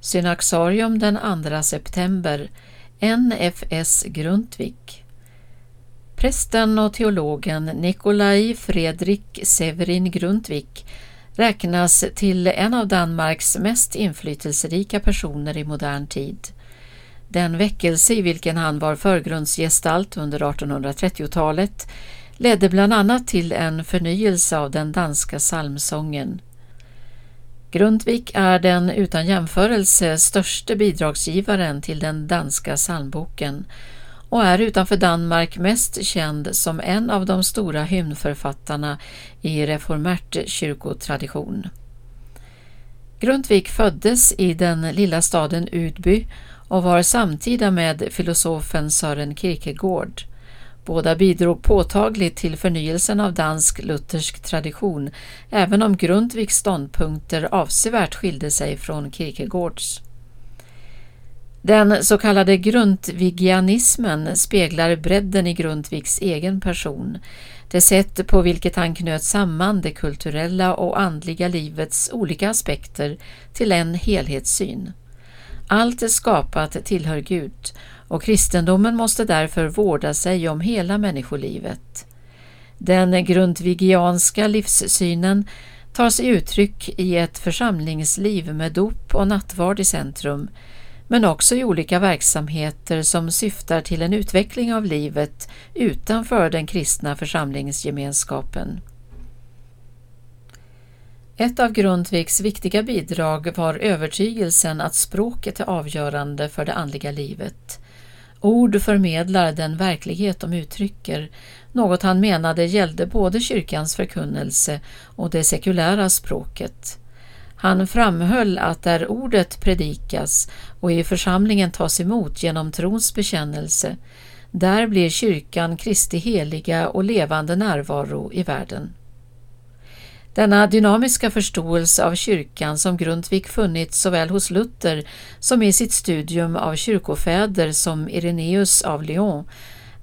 Synaxarium den 2 september NFS Grundtvig Prästen och teologen Nikolaj Fredrik Severin Grundtvig räknas till en av Danmarks mest inflytelserika personer i modern tid. Den väckelse i vilken han var förgrundsgestalt under 1830-talet ledde bland annat till en förnyelse av den danska psalmsången. Grundtvig är den utan jämförelse störste bidragsgivaren till den danska psalmboken och är utanför Danmark mest känd som en av de stora hymnförfattarna i reformärt kyrkotradition. Grundtvig föddes i den lilla staden Udby och var samtida med filosofen Sören Kierkegaard. Båda bidrog påtagligt till förnyelsen av dansk-luthersk tradition, även om Grundtvigs ståndpunkter avsevärt skilde sig från Kierkegaards. Den så kallade grundtvigianismen speglar bredden i Grundtvigs egen person, det sätt på vilket han knöt samman det kulturella och andliga livets olika aspekter till en helhetssyn. Allt är skapat tillhör Gud och kristendomen måste därför vårda sig om hela människolivet. Den grundvigianska livssynen tar sig uttryck i ett församlingsliv med dop och nattvard i centrum, men också i olika verksamheter som syftar till en utveckling av livet utanför den kristna församlingsgemenskapen. Ett av Grundtvigs viktiga bidrag var övertygelsen att språket är avgörande för det andliga livet. Ord förmedlar den verklighet de uttrycker, något han menade gällde både kyrkans förkunnelse och det sekulära språket. Han framhöll att där ordet predikas och i församlingen tas emot genom trons bekännelse, där blir kyrkan Kristi heliga och levande närvaro i världen. Denna dynamiska förståelse av kyrkan som Grundtvig funnit såväl hos Luther som i sitt studium av kyrkofäder som Ireneus av Lyon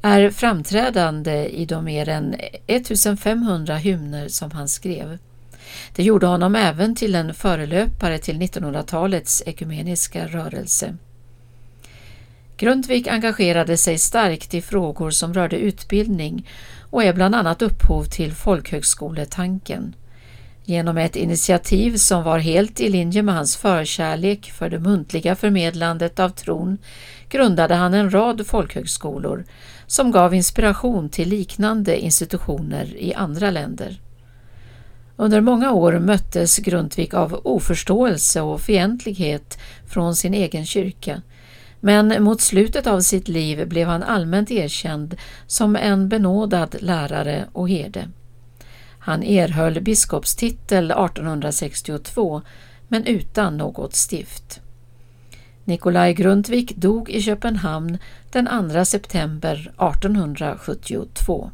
är framträdande i de mer än 1500 hymner som han skrev. Det gjorde honom även till en förelöpare till 1900-talets ekumeniska rörelse. Grundtvig engagerade sig starkt i frågor som rörde utbildning och är bland annat upphov till folkhögskoletanken. Genom ett initiativ som var helt i linje med hans förkärlek för det muntliga förmedlandet av tron grundade han en rad folkhögskolor som gav inspiration till liknande institutioner i andra länder. Under många år möttes Grundtvig av oförståelse och fientlighet från sin egen kyrka, men mot slutet av sitt liv blev han allmänt erkänd som en benådad lärare och herde. Han erhöll biskopstitel 1862 men utan något stift. Nikolaj Grundtvig dog i Köpenhamn den 2 september 1872.